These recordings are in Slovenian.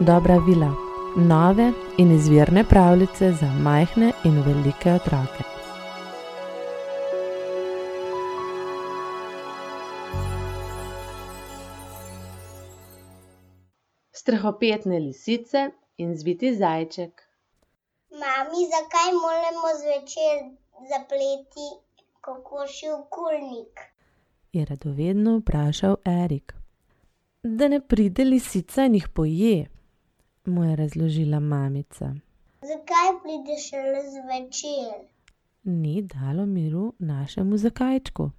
Dobra vila, nove in izvirne pravljice za majhne in velike otroke. Strahopetne lisice in zviti zajček. Mami, zakaj moramo zvečer zapleti kokošji okulnik? Je radovedno vprašal Erik. Da ne pride lisica in jih poje, mu je razložila mamica. Zakaj pride šele zvečer? Ni dalo miru našemu zakajčku.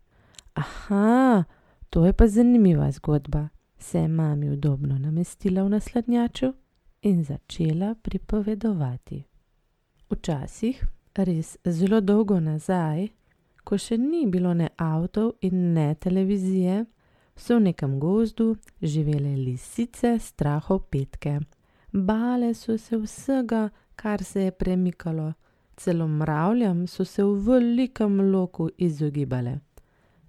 Aha, to je pa zanimiva zgodba, se je mami udobno namestila v nasladnjaču in začela pripovedovati. Včasih, res zelo dolgo nazaj, ko še ni bilo ne avtov in ne televizije, so v nekem gozdu živele lisice strahopetke. Bale so se vsega, kar se je premikalo, celo mravljam so se v velikem loku izogibale.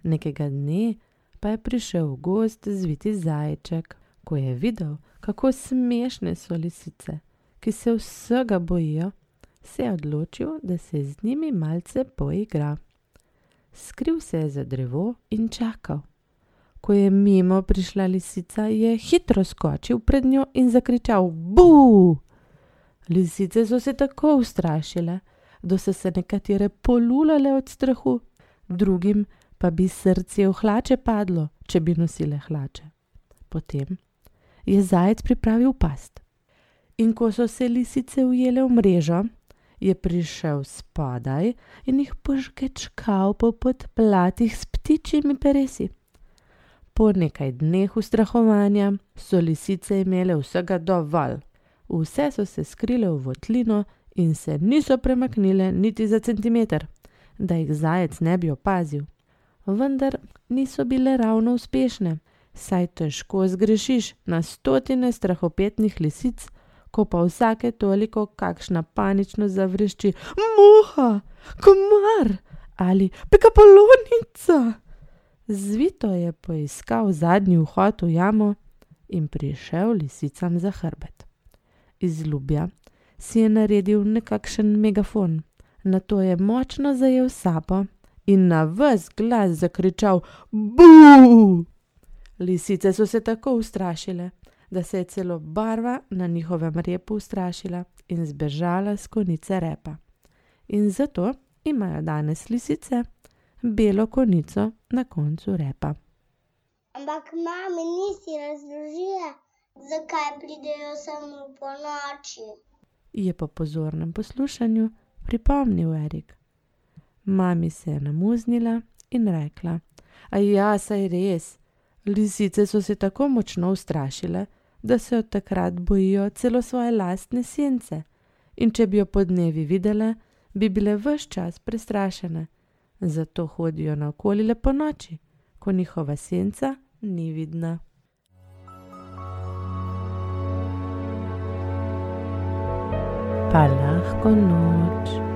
Nekega dne pa je prišel v gozd zviti zajček, ko je videl, kako smešne so lisice, ki se vsega bojijo, se je odločil, da se z njimi malce poigra. Skril se je za drevo in čakal. Ko je mimo prišla lisica, je hitro skočil pred njo in zakričal: Bu! Lisice so se tako ustrašile, da so se nekatere polulale od strahu, drugim pa bi srce v hlače padlo, če bi nosile hlače. Potem je zajec pripravil past. In ko so se lisice ujele v mrežo, je prišel spodaj in jih požgečkal po podplatih s ptičjimi peresi. Po nekaj dneh ustrahovanja so lisice imele vsega dovolj. Vse so se skrile v votlino in se niso premaknile niti za centimeter, da jih zajec ne bi opazil. Vendar niso bile ravno uspešne, saj težko zgrešiš na stotine strahopetnih lisic, ko pa vsake toliko kakšna panično zavrešči: Muha, komar ali pikapolonica. Zvito je poiskal zadnji vhod v jamo in prišel lisicam za hrbet. Iz ljubja si je naredil nekakšen megafon, nato je močno zajel sapo in na ves glas zakričal: Bu! Lisice so se tako ustrašile, da se je celo barva na njihovem repu ustrašila in zbežala s konice repa. In zato imajo danes lisice belo konico na koncu repa. Ampak mami nisi razložila, zakaj pridejo samo po noči. Je po pozornem poslušanju pripomnil Erik. Mami se je namuznila in rekla: Ja, saj res. Lisice so se tako močno ustrašile, da se od takrat bojijo celo svoje lastne sence, in če bi jo po dnevi videle, bi bile vse čas prestrašene. Zato hodijo naokoli le po noči, ko njihova senca ni vidna. Pa lahko noč.